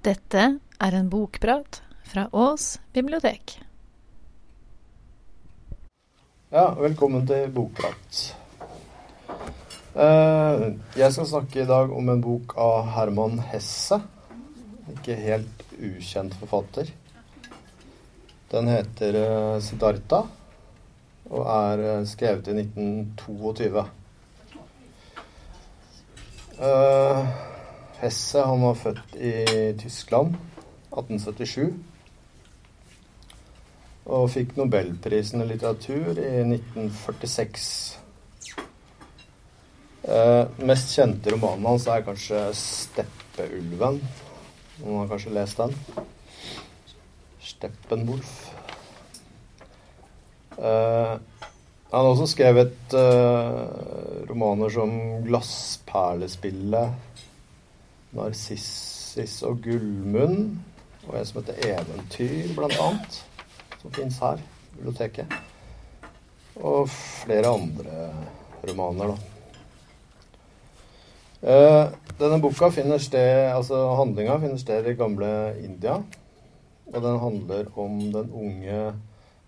Dette er en bokprat fra Ås bibliotek. Ja, velkommen til Bokprat. Eh, Jeg skal snakke i dag om en bok av Herman Hesse. Ikke helt ukjent forfatter. Den heter Siddharta Siddhartha og er eh, skrevet i 1922. Hesse han var født i Tyskland 1877 og fikk Nobelprisen i litteratur i 1946. Eh, mest kjente romanen hans er kanskje 'Steppeulven'. Noen har kanskje lest den? Steppenwolf. Eh, han har også skrevet eh, romaner som 'Glassperlespillet', 'Narsissis og Gullmunn', og en som heter 'Eventyr', blant annet som fins her i biblioteket. Og flere andre romaner, da. Eh, denne boka finner sted, altså handlinga finner sted i gamle India. Og den handler om den unge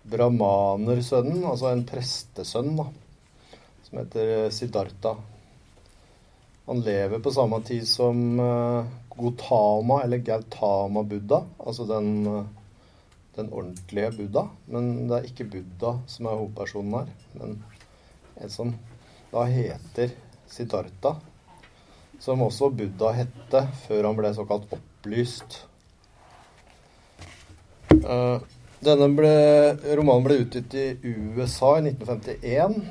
brahmanersønnen, altså en prestesønn, da, som heter Siddhartha. Han lever på samme tid som uh, Gotama, eller Gautama-buddha, altså den uh, den ordentlige Buddha. Men det er ikke Buddha som er hovedpersonen her, men en som da heter Siddhartha. Som også Buddha hette før han ble såkalt opplyst. Uh, denne ble, romanen ble utgitt i USA i 1951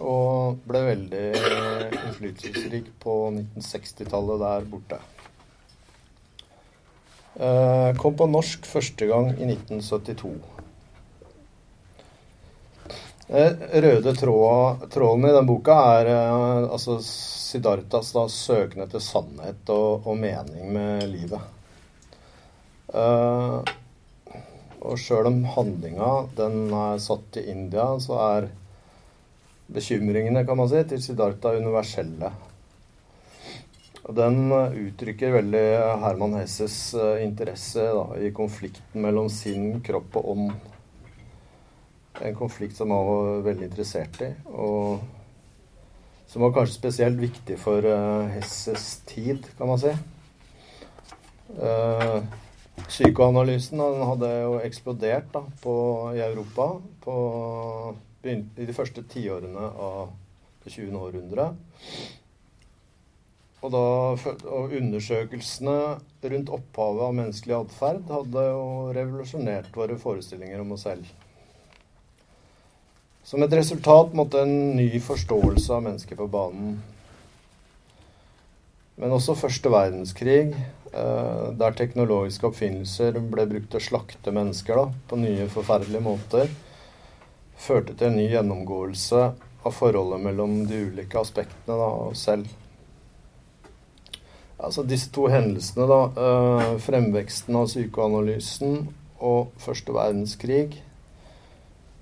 og ble veldig innflytelsesrik på 1960-tallet der borte. Uh, kom på norsk første gang i 1972. Uh, røde tråd, tråden i den boka er uh, altså Siddharthas da, søken etter sannhet og, og, mening med livet. og sjøl om handlinga den er satt i India, så er bekymringene kan man si, til Siddhartha universelle. Og Den uttrykker veldig Herman Hesses interesse da, i konflikten mellom sinn, kropp og ånd. En konflikt som han var veldig interessert i, og som var kanskje spesielt viktig for Hesses tid, kan man si. Psykoanalysen hadde jo eksplodert da, på, i Europa på, i de første tiårene av det 20. århundre. Og, da, og undersøkelsene rundt opphavet av menneskelig atferd hadde jo revolusjonert våre forestillinger om oss selv. Som et resultat måtte en ny forståelse av mennesket på banen. Men også første verdenskrig, der teknologiske oppfinnelser ble brukt til å slakte mennesker da, på nye forferdelige måter, førte til en ny gjennomgåelse av forholdet mellom de ulike aspektene da, og selv. Altså disse to hendelsene, da, øh, fremveksten av psykoanalysen og første verdenskrig,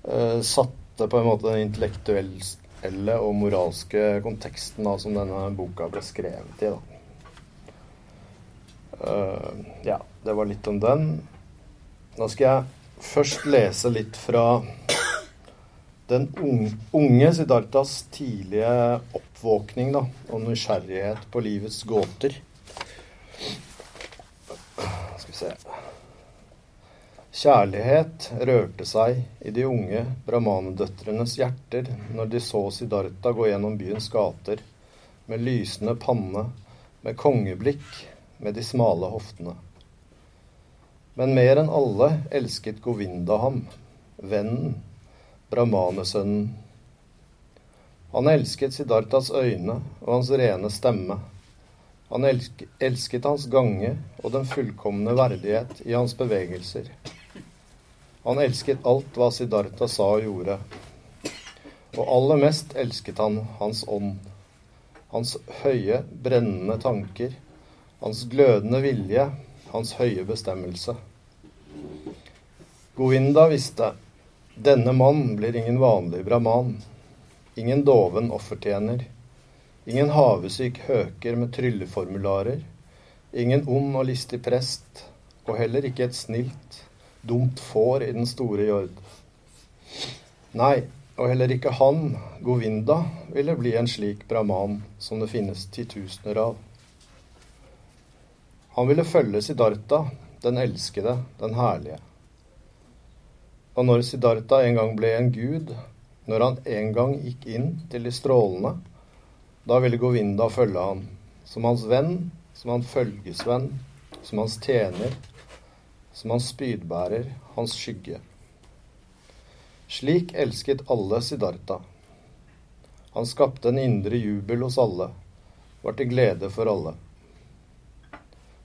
øh, satte på en måte den intellektuelle og moralske konteksten da, som denne boka ble skrevet i. Uh, ja, det var litt om den. Da skal jeg først lese litt fra den unge Siddharthas tidlige oppvåkning da, og nysgjerrighet på livets gåter. Skal vi se Kjærlighet rørte seg i de unge brahmanedøtrenes hjerter når de så Siddhartha gå gjennom byens gater med lysende panne, med kongeblikk, med de smale hoftene. Men mer enn alle elsket Govinda ham, vennen, brahmanesønnen. Han elsket Siddhartas øyne og hans rene stemme. Han elsket hans gange og den fullkomne verdighet i hans bevegelser. Han elsket alt hva Siddharta sa og gjorde. Og aller mest elsket han hans ånd. Hans høye, brennende tanker. Hans glødende vilje. Hans høye bestemmelse. Govinda visste denne mann blir ingen vanlig brahman. Ingen doven offertjener. Ingen havesyk høker med trylleformularer. ingen ond og listig prest, og heller ikke et snilt, dumt får i den store jord. Nei, og heller ikke han, Govinda, ville bli en slik brahman som det finnes titusener av. Han ville følge Siddhartha, den elskede, den herlige. Og når Siddhartha en gang ble en gud, når han en gang gikk inn til de strålende, da ville Govinda følge han, som hans venn, som hans følgesvenn, som hans tjener, som hans spydbærer, hans skygge. Slik elsket alle Siddhartha. Han skapte en indre jubel hos alle, var til glede for alle.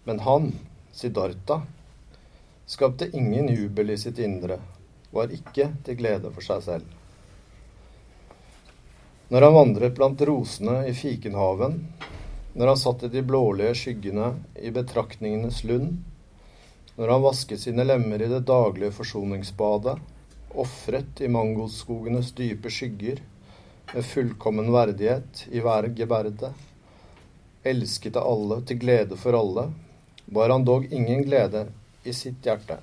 Men han, Siddhartha, skapte ingen jubel i sitt indre, var ikke til glede for seg selv. Når han vandret blant rosene i fikenhaven, når han satt i de blålige skyggene i betraktningenes lund, når han vasket sine lemmer i det daglige forsoningsbadet, ofret i mangoskogenes dype skygger, med fullkommen verdighet i hver geberde, elsket av alle til glede for alle, var han dog ingen glede i sitt hjerte.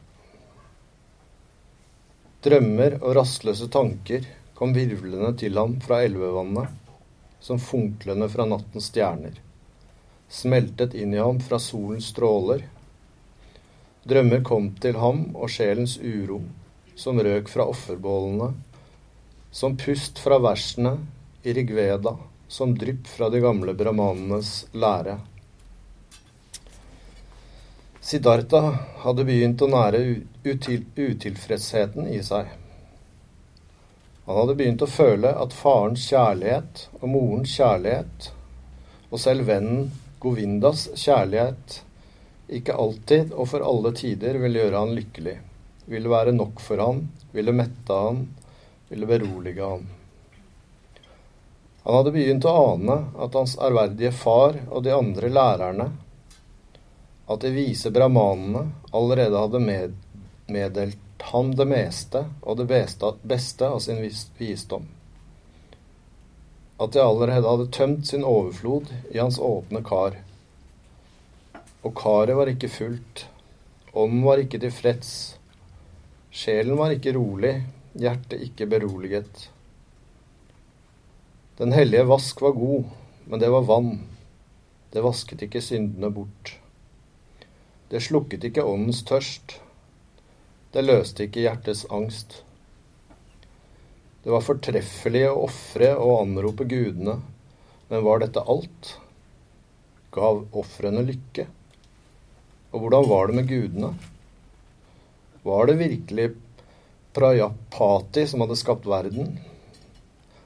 Drømmer og rastløse tanker kom virvlende til ham fra elvevannet, som funklende fra nattens stjerner. Smeltet inn i ham fra solens stråler. Drømmer kom til ham og sjelens uro, som røk fra offerbålene, som pust fra versene i Rigveda, som drypp fra de gamle brahmanenes lære. Siddhartha hadde begynt å nære util utilfredsheten i seg. Han hadde begynt å føle at farens kjærlighet og morens kjærlighet, og selv vennen Govindas kjærlighet, ikke alltid og for alle tider ville gjøre han lykkelig, ville være nok for han, ville mette han, ville berolige han. Han hadde begynt å ane at hans ærverdige far og de andre lærerne at de vise brahmanene allerede hadde med, meddelt ham det meste og det beste, beste av sin vis, visdom. At de allerede hadde tømt sin overflod i hans åpne kar. Og karet var ikke fullt, ånden var ikke tilfreds, sjelen var ikke rolig, hjertet ikke beroliget. Den hellige vask var god, men det var vann. Det vasket ikke syndene bort. Det slukket ikke åndens tørst. Det løste ikke hjertets angst. Det var fortreffelig å ofre og anrope gudene, men var dette alt? Gav ofrene lykke? Og hvordan var det med gudene? Var det virkelig Prajapati som hadde skapt verden?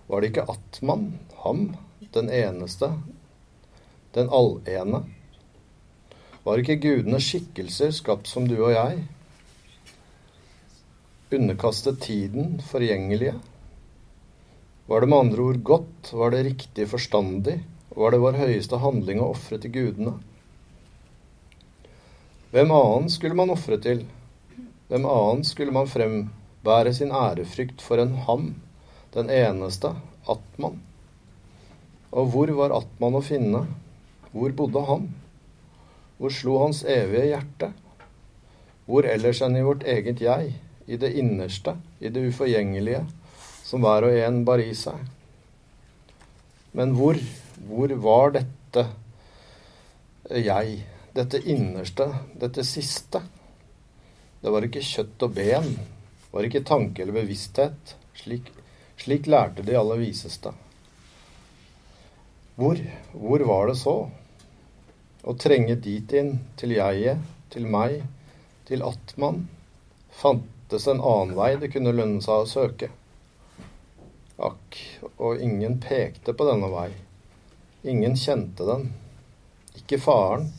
Var det ikke Atman, ham, den eneste, den allene? Var ikke gudene skikkelser skapt som du og jeg? Underkastet tiden, forgjengelige? Var det med andre ord godt, var det riktig forstandig, var det vår høyeste handling å ofre til gudene? Hvem annen skulle man ofre til? Hvem annen skulle man frembære sin ærefrykt for en ham, den eneste, Atman? Og hvor var Atman å finne? Hvor bodde han? Hvor slo hans evige hjerte? Hvor ellers enn i vårt eget jeg, i det innerste, i det uforgjengelige, som hver og en bar i seg? Men hvor, hvor var dette jeg, dette innerste, dette siste? Det var ikke kjøtt og ben, det var ikke tanke eller bevissthet. Slik, slik lærte de aller viseste. Hvor, hvor var det så? Å trenge dit inn, til jeget, til meg, til Atman, fantes en annen vei det kunne lønne seg å søke. Akk, og ingen pekte på denne vei. Ingen kjente den. Ikke faren,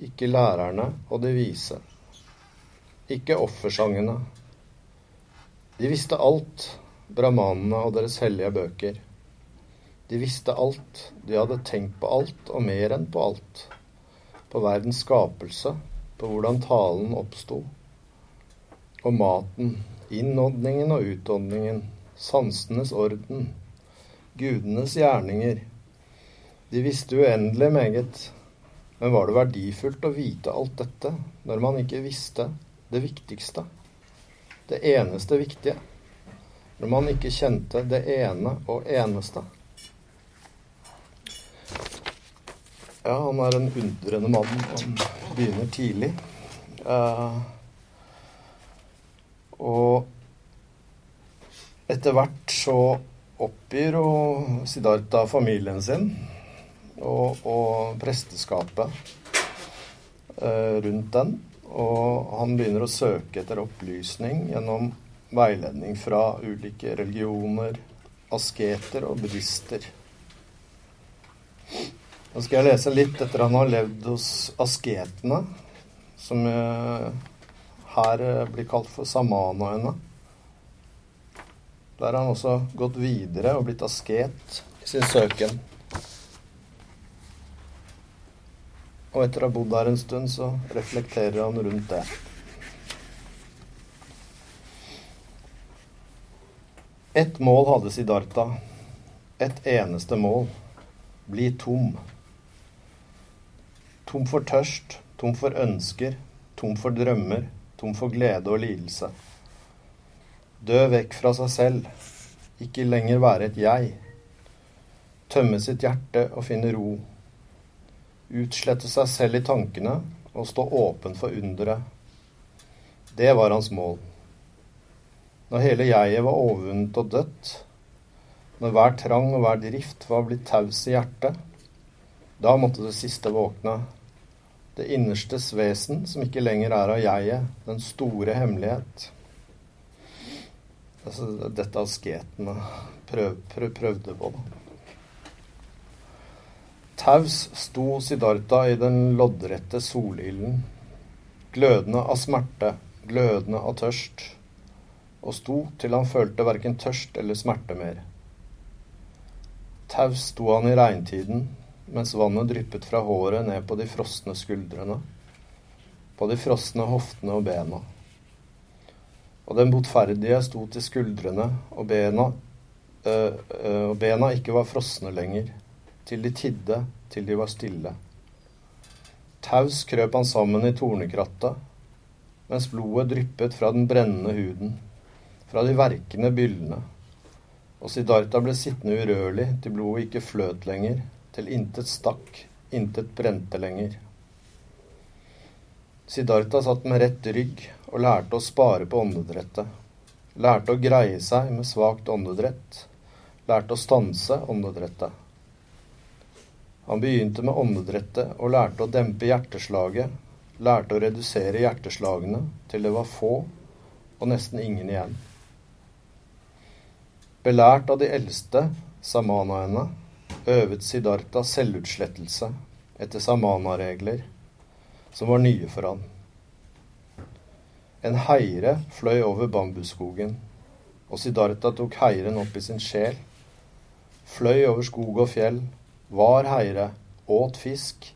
ikke lærerne og de vise. Ikke offersangene. De visste alt, brahmanene og deres hellige bøker. De visste alt, de hadde tenkt på alt og mer enn på alt på verdens skapelse, på hvordan talen oppsto. Og maten, innåndingen og utåndingen, sansenes orden, gudenes gjerninger. De visste uendelig meget. Men var det verdifullt å vite alt dette når man ikke visste det viktigste? Det eneste viktige? Når man ikke kjente det ene og eneste? Ja, han er en undrende mann. Han begynner tidlig. Uh, og etter hvert så oppgir jo Siddhartha familien sin og, og presteskapet uh, rundt den. Og han begynner å søke etter opplysning gjennom veiledning fra ulike religioner, asketer og buddhister. Nå skal jeg lese litt etter han har levd hos asketene, som eh, her eh, blir kalt for samanaene. Der har han også gått videre og blitt asket i sin søken. Og etter å ha bodd der en stund, så reflekterer han rundt det. Ett mål hadde Siddhartha. Et eneste mål. Bli tom. Tom for tørst, tom for ønsker, tom for drømmer, tom for glede og lidelse. Dø vekk fra seg selv, ikke lenger være et jeg. Tømme sitt hjerte og finne ro. Utslette seg selv i tankene og stå åpen for underet. Det var hans mål. Når hele jeget var overvunnet og dødt, når hver trang og hver drift var blitt taus i hjertet, da måtte det siste våkne det innerstes vesen, som ikke lenger er av jeget, den store hemmelighet. Altså, dette asketene prøv, prøv, prøvde på. Taus sto Siddhartha i den loddrette solilden, glødende av smerte, glødende av tørst, og sto til han følte verken tørst eller smerte mer. Taus sto han i regntiden, mens vannet dryppet fra håret ned på de frosne skuldrene, på de frosne hoftene og bena. Og den botferdige sto til skuldrene, og bena, øh, øh, og bena ikke var frosne lenger, til de tidde, til de var stille. Taus krøp han sammen i tornekrattet, mens blodet dryppet fra den brennende huden, fra de verkende byllene. Og Siddhartha ble sittende urørlig til blodet ikke fløt lenger, til intet stakk, intet brente lenger. Siddhartha satt med rett rygg og lærte å spare på åndedrettet. Lærte å greie seg med svakt åndedrett. Lærte å stanse åndedrettet. Han begynte med åndedrettet og lærte å dempe hjerteslaget. Lærte å redusere hjerteslagene til det var få og nesten ingen igjen. Belært av de eldste, samanaene, øvet Siddhartha selvutslettelse etter samana-regler som var nye for han. En heire fløy over bambusskogen, og Siddhartha tok heiren opp i sin sjel. Fløy over skog og fjell, var heire, åt fisk,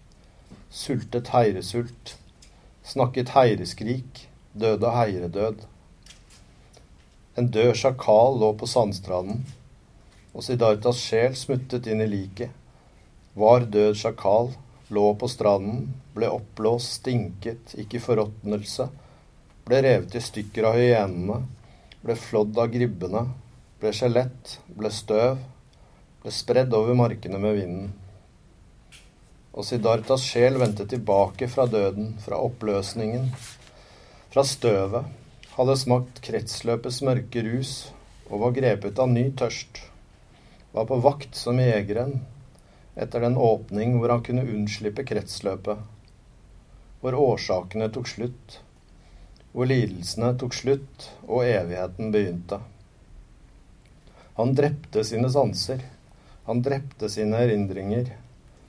sultet heiresult, snakket heireskrik, døde heiredød. En død sjakal lå på sandstranden og Siddhartas sjel smuttet inn i liket. Var død sjakal, lå på stranden, ble oppblåst, stinket, gikk i forråtnelse, ble revet i stykker av hyenene, ble flådd av gribbene, ble skjelett, ble støv, ble spredd over markene med vinden. Og Siddhartas sjel vendte tilbake fra døden, fra oppløsningen, fra støvet, hadde smakt kretsløpets mørke rus og var grepet av ny tørst var på vakt som jegeren etter den åpning hvor han kunne unnslippe kretsløpet, hvor årsakene tok slutt, hvor lidelsene tok slutt og evigheten begynte. Han drepte sine sanser, han drepte sine erindringer.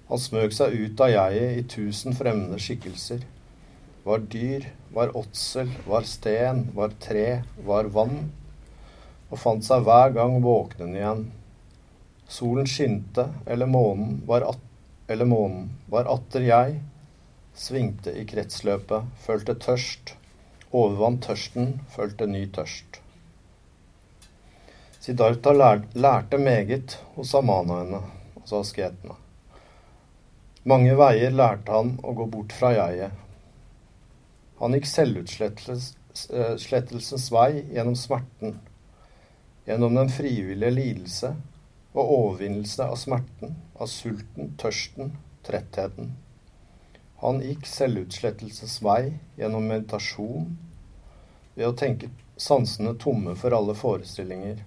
Han smøg seg ut av jeget i tusen fremmede skikkelser. Var dyr, var åtsel, var sten, var tre, var vann, og fant seg hver gang våknende igjen Solen skinte, eller månen var, at, eller månen var atter jeg, svingte i kretsløpet, følte tørst, overvant tørsten, følte ny tørst. Siddhartha lærte meget hos samanaene, altså asketene. Mange veier lærte han å gå bort fra jeget. Han gikk selvutslettelsens vei gjennom smerten, gjennom den frivillige lidelse og overvinnelse av smerten, av sulten, tørsten, trettheten. Han gikk selvutslettelsens vei gjennom meditasjon, ved å tenke sansene tomme for alle forestillinger.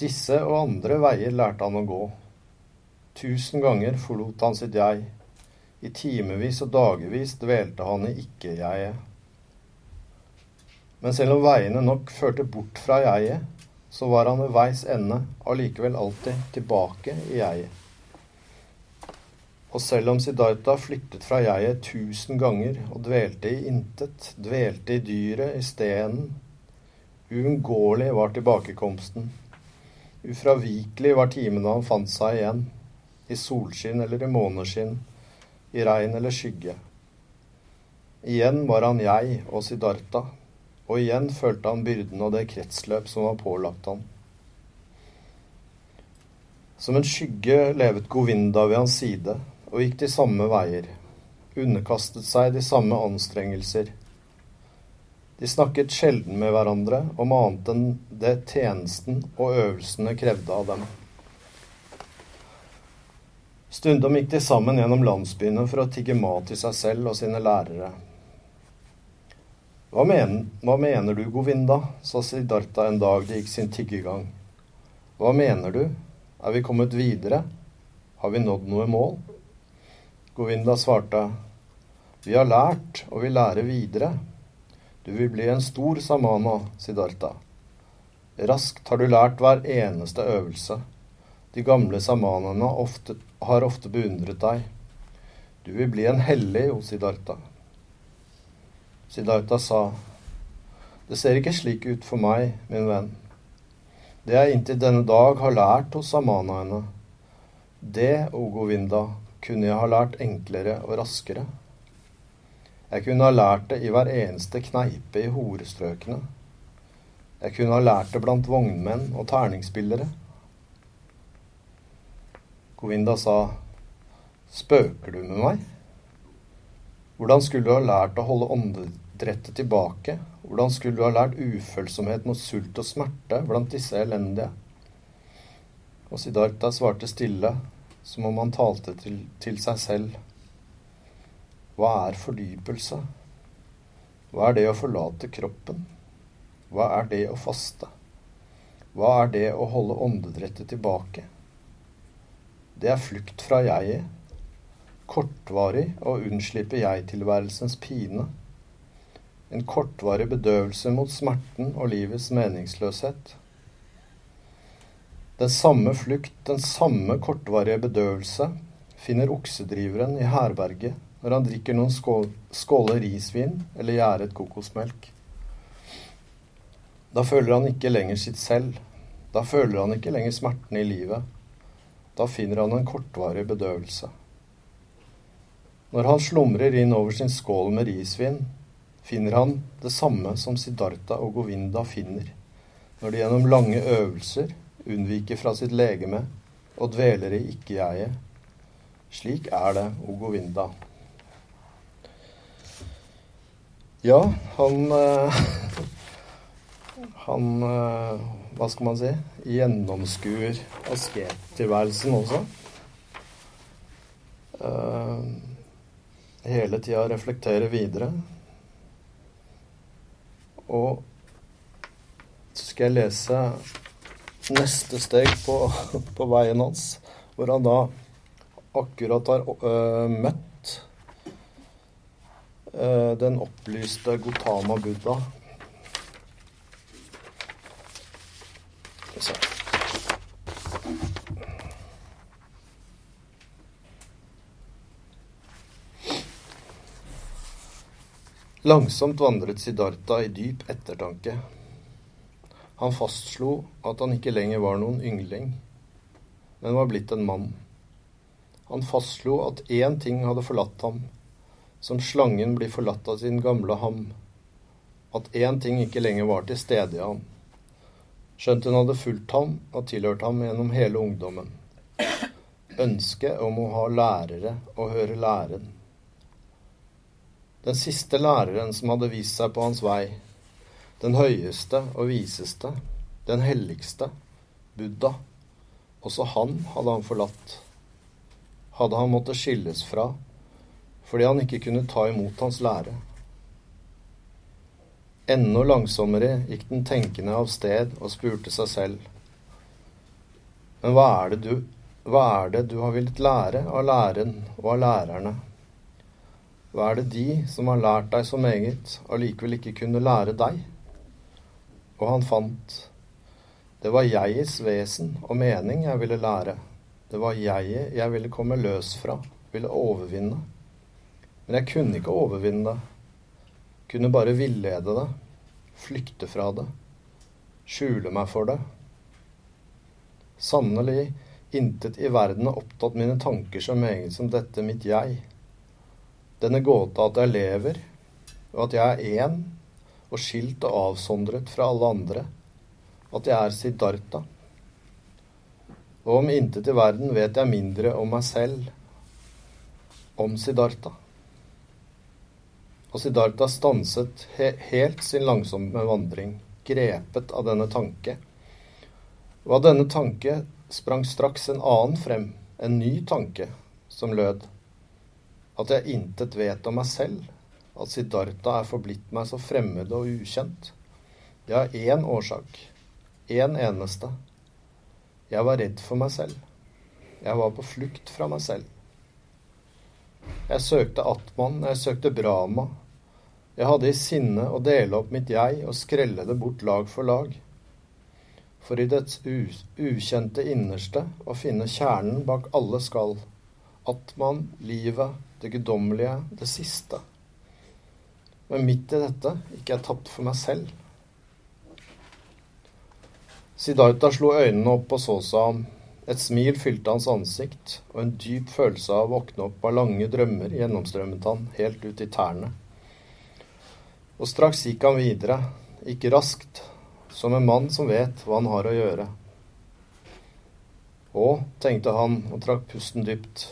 Disse og andre veier lærte han å gå. Tusen ganger forlot han sitt jeg. I timevis og dagevis dvelte han i ikke-jeget. Men selv om veiene nok førte bort fra jeget, så var han ved veis ende allikevel alltid tilbake i jeget. Og selv om Siddhartha flyttet fra jeget tusen ganger og dvelte i intet, dvelte i dyret, i stenen, uunngåelig var tilbakekomsten. Ufravikelig var timene han fant seg igjen, i solskinn eller i måneskinn, i regn eller skygge. Igjen var han jeg og Siddhartha og igjen følte han byrden av det kretsløp som var pålagt ham. Som en skygge levet Govinda ved hans side og gikk de samme veier, underkastet seg de samme anstrengelser. De snakket sjelden med hverandre om annet enn det tjenesten og øvelsene krevde av dem. Stundom gikk de sammen gjennom landsbyene for å tigge mat til seg selv og sine lærere. Hva, men, hva mener du, Govinda? sa Siddhartha en dag det gikk sin tiggegang. Hva mener du? Er vi kommet videre? Har vi nådd noe mål? Govinda svarte, Vi har lært, og vi lærer videre. Du vil bli en stor samana, Siddhartha. Raskt har du lært hver eneste øvelse. De gamle samanene har ofte beundret deg. Du vil bli en hellig, Siddhartha. Siddhartha sa, Det ser ikke slik ut for meg, min venn. Det jeg inntil denne dag har lært hos samanaene, det, O Govinda, kunne jeg ha lært enklere og raskere. Jeg kunne ha lært det i hver eneste kneipe i horestrøkene. Jeg kunne ha lært det blant vognmenn og terningsspillere. Govinda sa, Spøker du med meg? Hvordan skulle du ha lært å holde åndedrettet tilbake? Hvordan skulle du ha lært ufølsomhet mot sult og smerte blant disse elendige? Og Siddhartha svarte stille, som om han talte til, til seg selv. Hva er fordypelse? Hva er det å forlate kroppen? Hva er det å faste? Hva er det å holde åndedrettet tilbake? Det er flukt fra jeget kortvarig å unnslippe jeg-tilværelsens pine. En kortvarig bedøvelse mot smerten og livets meningsløshet. Den samme flukt, den samme kortvarige bedøvelse, finner oksedriveren i herberget når han drikker noen skål, skåler risvin eller gjæret kokosmelk. Da føler han ikke lenger sitt selv. Da føler han ikke lenger smerten i livet. Da finner han en kortvarig bedøvelse. Når han slumrer inn over sin skål med risvin, finner han det samme som Siddhartha og Govinda finner når de gjennom lange øvelser unnviker fra sitt legeme og dveler i ikke-jeget. Slik er det, O Govinda. Ja, han eh, Han eh, Hva skal man si? Gjennomskuer askettilværelsen også. Uh, hele tida reflektere videre. Og så skal jeg lese neste steg på, på veien hans, hvor han da akkurat har øh, møtt øh, den opplyste Gotama Buddha. Så. Langsomt vandret Siddhartha i dyp ettertanke. Han fastslo at han ikke lenger var noen yngling, men var blitt en mann. Han fastslo at én ting hadde forlatt ham, som slangen blir forlatt av sin gamle ham, at én ting ikke lenger var til stede i ham, skjønt hun hadde fulgt ham og tilhørt ham gjennom hele ungdommen. ønsket om å ha lærere og høre læren. Den siste læreren som hadde vist seg på hans vei, den høyeste og viseste, den helligste, Buddha, også han hadde han forlatt. Hadde han måttet skilles fra fordi han ikke kunne ta imot hans lære. Enda langsommere gikk den tenkende av sted og spurte seg selv. Men hva er det du, hva er det du har villet lære av læren og av lærerne? Hva er det de som har lært deg så meget, allikevel ikke kunne lære deg? Og han fant. Det var jegets vesen og mening jeg ville lære. Det var jeget jeg ville komme løs fra, ville overvinne. Men jeg kunne ikke overvinne det. Kunne bare villede det, flykte fra det, skjule meg for det. Sannelig, intet i verden har opptatt mine tanker så meget som dette mitt jeg. Denne gåta at jeg lever, og at jeg er én, og skilt og avsondret fra alle andre. At jeg er Siddhartha. Og om intet i verden vet jeg mindre om meg selv, om Siddhartha. Og Siddhartha stanset he helt sin langsomme vandring, grepet av denne tanke. Og av denne tanke sprang straks en annen frem, en ny tanke, som lød at jeg intet vet om meg selv, at Siddhartha er forblitt meg så fremmed og ukjent. Jeg har én årsak, én en eneste. Jeg var redd for meg selv. Jeg var på flukt fra meg selv. Jeg søkte Atman, jeg søkte Brahma, jeg hadde i sinne å dele opp mitt jeg og skrelle det bort lag for lag. For i dets ukjente innerste å finne kjernen bak alle skall. Atman, livet, det guddommelige, det siste. Men midt i dette ikke er tapt for meg selv. Siddhartha slo øynene opp og så seg om. Et smil fylte hans ansikt, og en dyp følelse av å våkne opp av lange drømmer gjennomstrømmet han helt ut i tærne. Og straks gikk han videre, ikke raskt, som en mann som vet hva han har å gjøre. Å, tenkte han og trakk pusten dypt,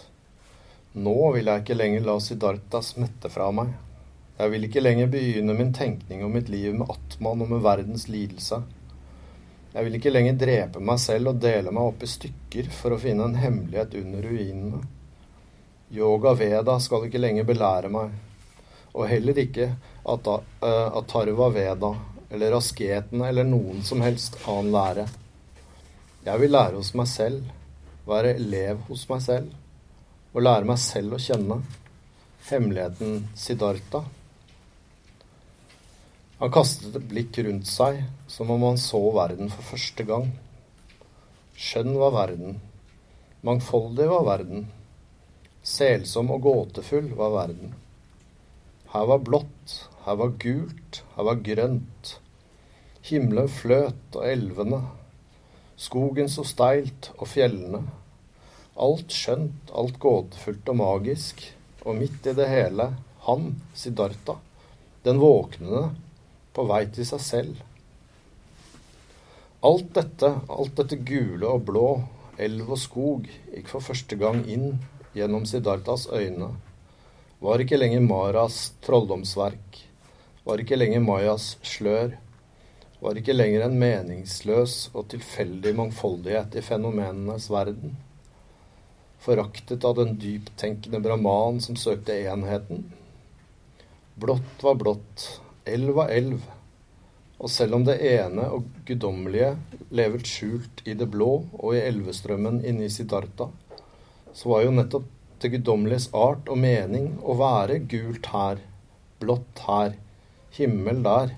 nå vil jeg ikke lenger la Siddhartha smette fra meg. Jeg vil ikke lenger begynne min tenkning om mitt liv med Atman og med verdens lidelse. Jeg vil ikke lenger drepe meg selv og dele meg opp i stykker for å finne en hemmelighet under ruinene. Yoga Veda skal ikke lenger belære meg, og heller ikke Atarva Veda eller asketene eller noen som helst annen lære. Jeg vil lære hos meg selv, være elev hos meg selv, og lære meg selv å kjenne hemmeligheten Siddhartha. Han kastet et blikk rundt seg som om han så verden for første gang. Skjønn var verden. Mangfoldig var verden. Selsom og gåtefull var verden. Her var blått, her var gult, her var grønt. Himmelen fløt og elvene. Skogen så steilt og fjellene. Alt skjønt, alt gåtefullt og magisk. Og midt i det hele han, Siddhartha, den våknende, på vei til seg selv. Alt dette, alt dette gule og blå, elv og skog, gikk for første gang inn gjennom Siddharthas øyne var ikke lenger Maras trolldomsverk, var ikke lenger Mayas slør, var ikke lenger en meningsløs og tilfeldig mangfoldighet i fenomenenes verden. Foraktet av den dyptenkende brahman som søkte enheten. Blått var blått, elv var elv, og selv om det ene og guddommelige levet skjult i det blå og i elvestrømmen inne i Siddhartha, så var jo nettopp det guddommeliges art og mening å være gult her, blått her, himmel der,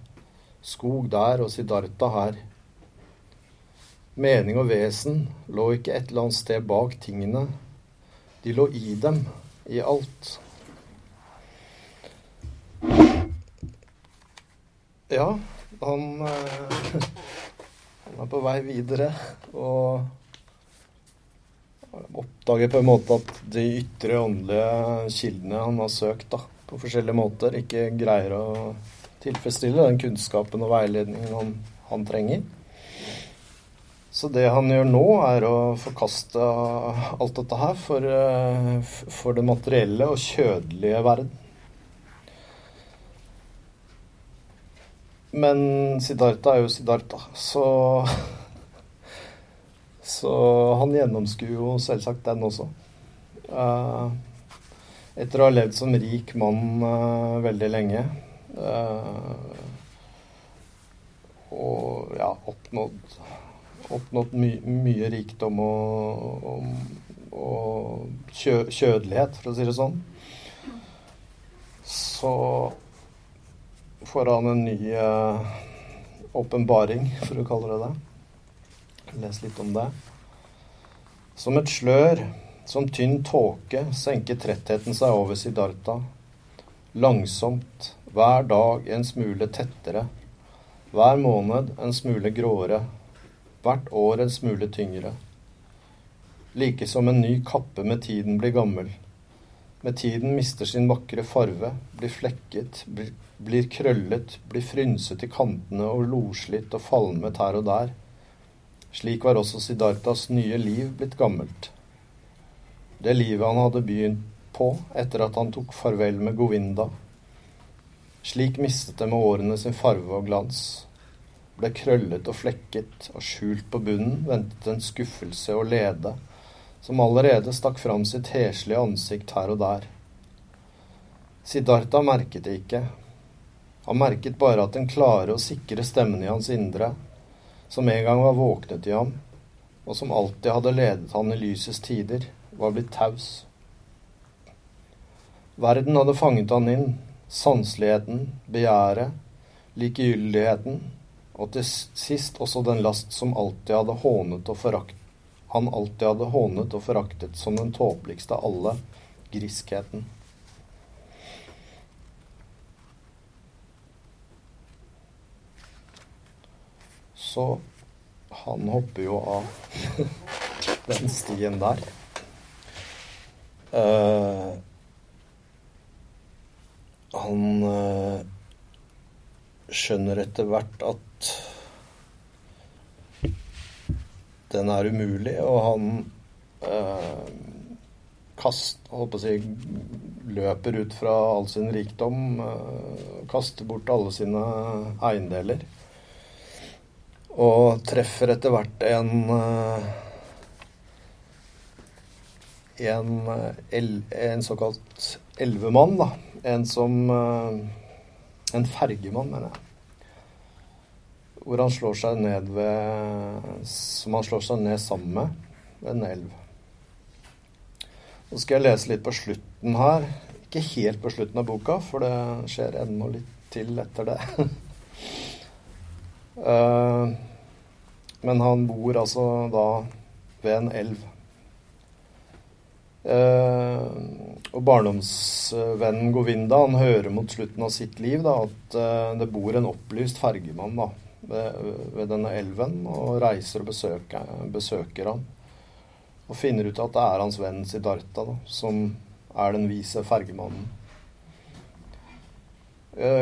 skog der og Siddhartha her. Mening og vesen lå ikke et eller annet sted bak tingene. De lå i dem, i alt. Ja, han, eh, han er på vei videre, og oppdager på en måte at de ytre åndelige kildene han har søkt da, på forskjellige måter, ikke greier å tilfredsstille den kunnskapen og veiledningen han, han trenger. Så det han gjør nå, er å forkaste alt dette her for, eh, for det materielle og kjødelige verden. Men Siddhartha er jo Siddhartha, så Så han gjennomskuer jo selvsagt den også. Uh, etter å ha levd som rik mann uh, veldig lenge og ja, oppnådd, oppnådd my mye rikdom og, og, og kjø kjødelighet, for å si det sånn, så får han en ny åpenbaring, for å kalle det det. Les litt om det. Som et slør, som tynn tåke, senker trettheten seg over Siddhartha. Langsomt, hver dag en smule tettere. Hver måned en smule gråere. Hvert år en smule tyngre. Like som en ny kappe med tiden blir gammel. Med tiden mister sin vakre farve, blir flekket, blir, blir krøllet, blir frynset i kantene og loslitt og falmet her og der. Slik var også Siddhartas nye liv blitt gammelt. Det livet han hadde begynt på etter at han tok farvel med Govinda. Slik mistet det med årene sin farve og glans. Ble krøllet og flekket, og skjult på bunnen ventet en skuffelse og lede som allerede stakk fram sitt heslige ansikt her og der. Siddhartha merket det ikke. Han merket bare at den klare og sikre stemmen i hans indre som en gang var våknet i ham, og som alltid hadde ledet han i lysets tider, var blitt taus. Verden hadde fanget han inn, sanseligheten, begjæret, likegyldigheten, og til sist også den last som alltid hadde hånet og forakt, han alltid hadde hånet og foraktet som den tåpeligste av alle, griskheten. Så han hopper jo av den stien der. Uh, han uh, skjønner etter hvert at den er umulig, og han uh, kast, holdt på å si, løper ut fra all sin rikdom, kaster bort alle sine eiendeler. Og treffer etter hvert en eh, en, en såkalt elvemann, da. En som eh, En fergemann, mener jeg. Hvor han slår seg ned ved Som han slår seg ned sammen med ved en elv. Så skal jeg lese litt på slutten her. Ikke helt på slutten av boka, for det skjer ennå litt til etter det. Uh, men han bor altså da ved en elv. Uh, og barndomsvennen Govinda han hører mot slutten av sitt liv da, at uh, det bor en opplyst fergemann da, ved, ved, denne elven, og reiser og besøker, besøker han. Og finner ut at det er hans venn Siddhartha da, som er den vise fergemannen.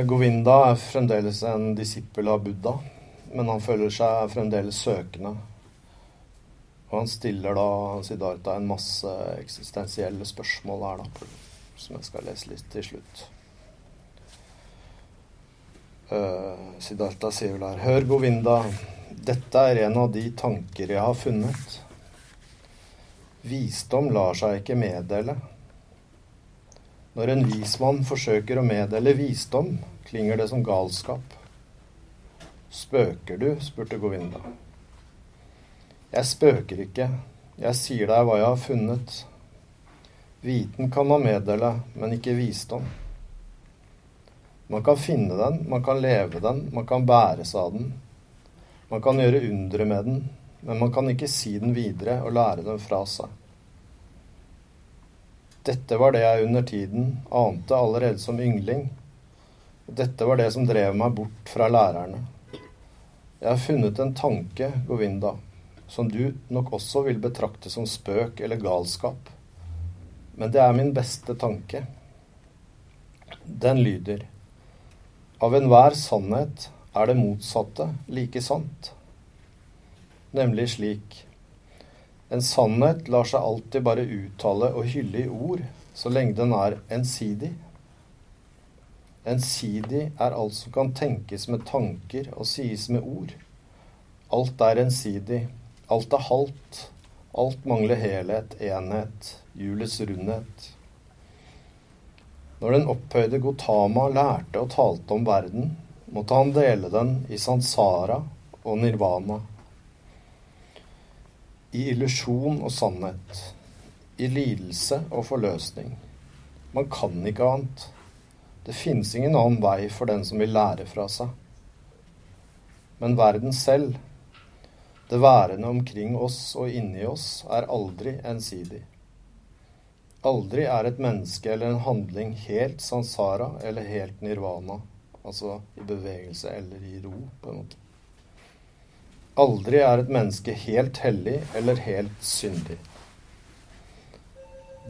Govinda er fremdeles en disippel av Buddha men han føler seg fremdeles søkende. Og han stiller da Siddhartha en masse eksistensielle spørsmål her, da, som jeg skal lese litt til slutt. Uh, Siddhartha her Hør, Govinda, dette er en av de tanker jeg har funnet. Visdom lar seg ikke meddele. Når en vismann forsøker å meddele visdom, klinger det som galskap. Spøker du? spurte Govinda. Jeg spøker ikke. Jeg sier deg hva jeg har funnet. Viten kan man meddele, men ikke visdom. Man kan finne den, man kan leve den, man kan bæres av den. Man kan gjøre undre med den, men man kan ikke si den videre og lære den fra seg. Dette var det jeg under tiden ante allerede som yngling. Dette var det som drev meg bort fra lærerne. Jeg har funnet en tanke, Govinda, som du nok også vil betrakte som spøk eller galskap. Men det er min beste tanke. Den lyder Av enhver sannhet er det motsatte like sant. nemlig slik En sannhet lar seg alltid bare uttale og hylle i ord, så lenge den er ensidig. Ensidig er alt som kan tenkes med tanker og sies med ord. Alt er ensidig. Alt er halvt. Alt mangler helhet, enhet, hjulets rundhet. Når den opphøyde Gotama lærte og talte om verden, måtte han dele den i sansara og nirvana i illusjon og sannhet, i lidelse og forløsning. Man kan ikke annet. Det finnes ingen annen vei for den som vil lære fra seg. Men verden selv, det værende omkring oss og inni oss, er aldri ensidig. Aldri er et menneske eller en handling helt sansara eller helt nirvana, altså i bevegelse eller i ro, på en måte. Aldri er et menneske helt hellig eller helt syndig.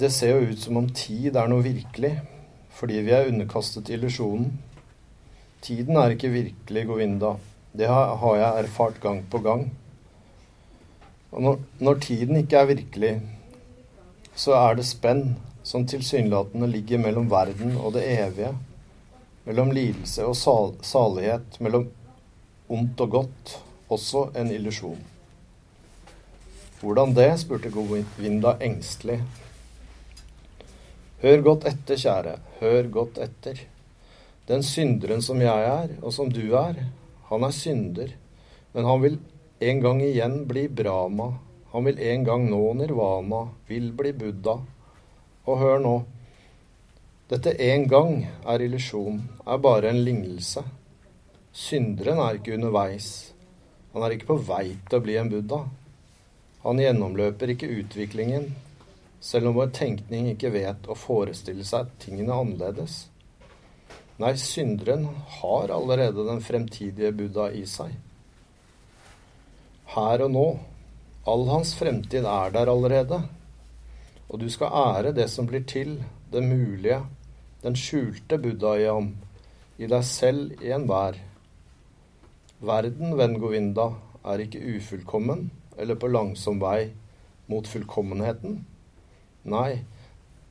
Det ser jo ut som om tid er noe virkelig, fordi vi er underkastet illusjonen. Tiden er ikke virkelig, Govinda. Det har jeg erfart gang på gang. Og når, når tiden ikke er virkelig, så er det spenn som tilsynelatende ligger mellom verden og det evige, mellom lidelse og sal salighet, mellom ondt og godt også en illusjon. Hvordan det? spurte Govinda engstelig. Hør godt etter, kjære, hør godt etter. Den synderen som jeg er, og som du er, han er synder, men han vil en gang igjen bli Brahma. Han vil en gang nå nirvana, vil bli Buddha. Og hør nå. Dette en gang er illusjon, er bare en lignelse. Synderen er ikke underveis. Han er ikke på vei til å bli en buddha. Han gjennomløper ikke utviklingen, selv om vår tenkning ikke vet å forestille seg tingene annerledes. Nei, synderen har allerede den fremtidige buddha i seg. Her og nå. All hans fremtid er der allerede. Og du skal ære det som blir til, det mulige, den skjulte buddha i ham, i deg selv i enhver. Verden, venn Govinda, er ikke ufullkommen eller på langsom vei mot fullkommenheten. Nei,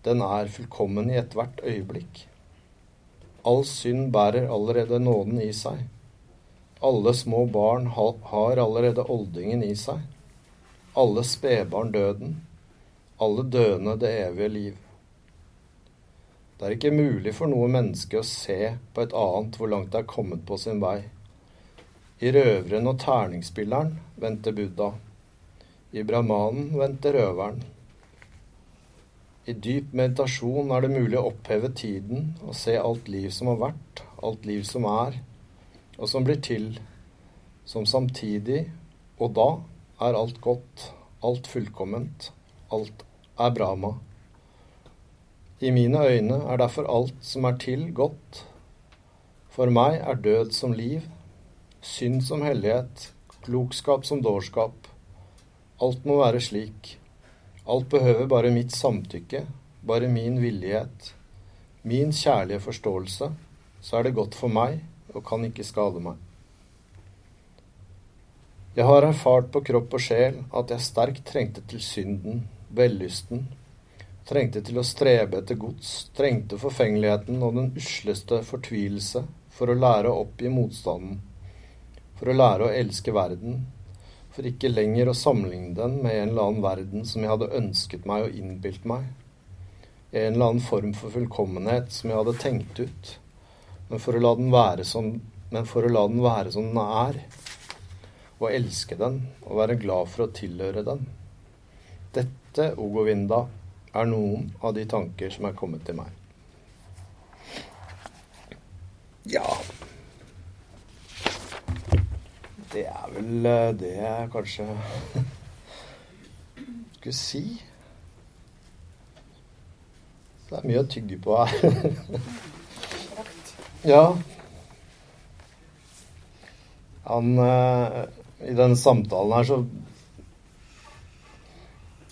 den er fullkommen i ethvert øyeblikk. All synd bærer allerede nåden i seg. Alle små barn har allerede oldingen i seg. Alle spedbarn døden. Alle døende det evige liv. Det er ikke mulig for noe menneske å se på et annet hvor langt det er kommet på sin vei. I røveren og terningspilleren venter Buddha. I brahmanen venter røveren. I dyp meditasjon er det mulig å oppheve tiden og se alt liv som har vært, alt liv som er, og som blir til, som samtidig og da er alt godt, alt fullkomment, alt er Brahma. I mine øyne er derfor alt som er til, godt. For meg er død som liv, synd som hellighet, klokskap som dårskap. Alt må være slik. Alt behøver bare mitt samtykke, bare min villighet, min kjærlige forståelse, så er det godt for meg og kan ikke skade meg. Jeg har erfart på kropp og sjel at jeg sterkt trengte til synden, vellysten, trengte til å strebe etter gods, trengte forfengeligheten og den usleste fortvilelse for å lære å oppgi motstanden for å lære å elske verden, for ikke lenger å sammenligne den med en eller annen verden som jeg hadde ønsket meg og innbilt meg, en eller annen form for fullkommenhet som jeg hadde tenkt ut, men for å la den være som, men for å la den, være som den er, og elske den og være glad for å tilhøre den. Dette, Ogovinda, er noen av de tanker som er kommet til meg. Ja, det er vel eh, det jeg kanskje skulle si. Det er mye å tygge på her. ja. Han eh, I denne samtalen her så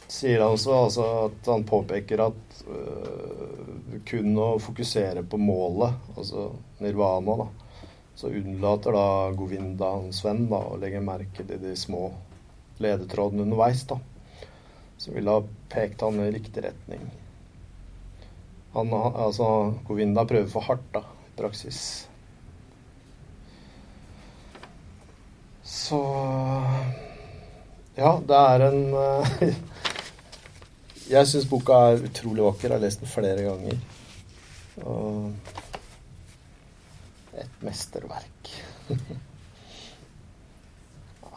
sier han også altså, at han påpeker at uh, kun å fokusere på målet, altså nirvana, da, så unnlater da Govinda hans venn da, å legge merke til de små ledetrådene underveis, da. Som ville ha pekt han i riktig retning. Han, altså, Govinda prøver for hardt, da, i praksis. Så Ja, det er en eh, Jeg syns boka er utrolig vakker. Jeg har lest den flere ganger. Og et mesterverk.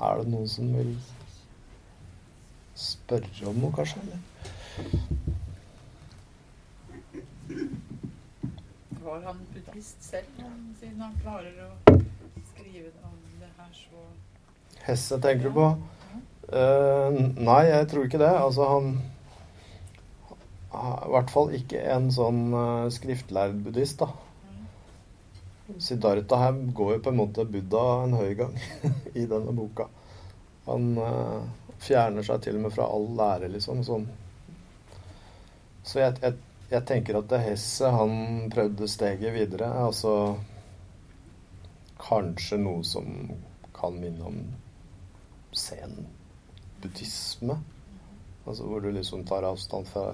er det noen som vil spørre om noe, kanskje? Eller? Var han buddhist selv, siden han klarer å skrive det Hesse tenker du på? Uh, nei, jeg tror ikke det. Altså, han i hvert fall ikke en sånn uh, skriftlærd buddhist, da. Siddhartha her går jo på en måte Buddha en høy gang i denne boka. Han uh, fjerner seg til og med fra all lære, liksom. Sånn. Så jeg, jeg, jeg, tenker at det Hesse han prøvde steget videre. Altså kanskje noe som kan minne om sen buddhisme. Altså hvor du liksom tar avstand fra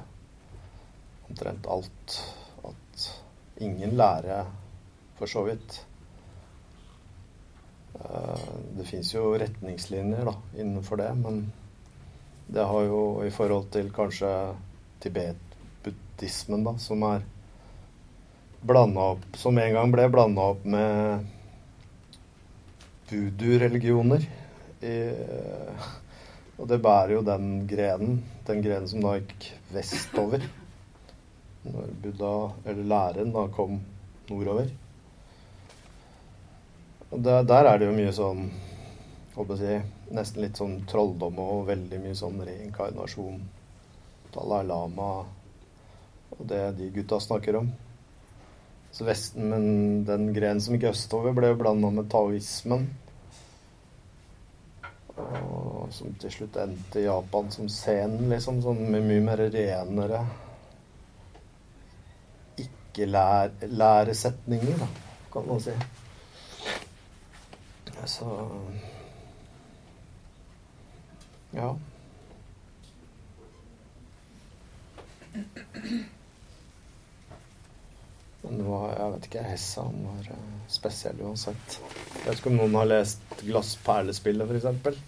omtrent alt. At ingen lærer for så vidt. Eh, det fins jo retningslinjer da, innenfor det, men det har jo i forhold til kanskje Tibet-buddhismen, da, som er blanda opp Som en gang ble blanda opp med voodoo-religioner. Og det bærer jo den grenen, den grenen som da gikk vestover når Buddha, eller læren, da kom nordover. Og der, der er det jo mye sånn håper jeg, Nesten litt sånn trolldom og veldig mye sånn reinkarnasjon. Dalai Lama og det de gutta snakker om. Vesten, Men den grenen som gikk østover, ble blanda med taoismen. Og som til slutt endte i Japan som scenen, liksom. Sånn med mye mer renere ikke-læresetninger, da, kan man si. Så Ja. Men var, jeg vet ikke, Hessa han var eh, spesiell uansett. Jeg vet ikke om noen har lest 'Glassperlespillet', f.eks.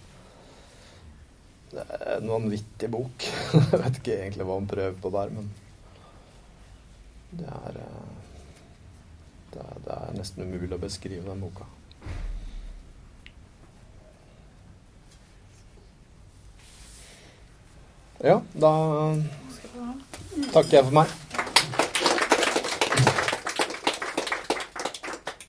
Det er en vanvittig bok. jeg vet ikke egentlig hva han prøver på der, men det er, eh, det er, det er nesten umulig å beskrive den boka. Ja, da takker jeg for meg.